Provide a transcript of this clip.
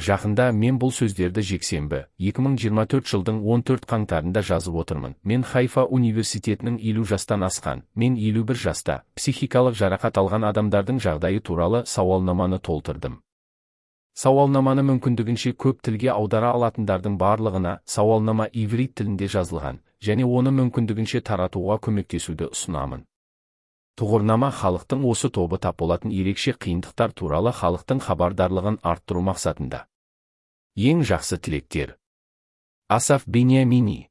жақында мен бұл сөздерді жексенбі 2024 жылдың 14 қаңтарында жазып отырмын. Мен хайфа университетінің 50 жастан асқан мен 51 жаста психикалық жарақат алған адамдардың жағдайы туралы сауалнаманы толтырдым. Сауалнаманы мүмкіндігінше көп тілге аудара алатындардың барлығына сауалнама иврит тілінде жазылған және оны мүмкіндігінше таратуға көмектесуді ұсынамын. Тұғырнама халықтың осы тобы тап болатын ерекше қиындықтар туралы халықтың хабардарлығын арттыру мақсатында. Ең жақсы тілектер асаф бениамини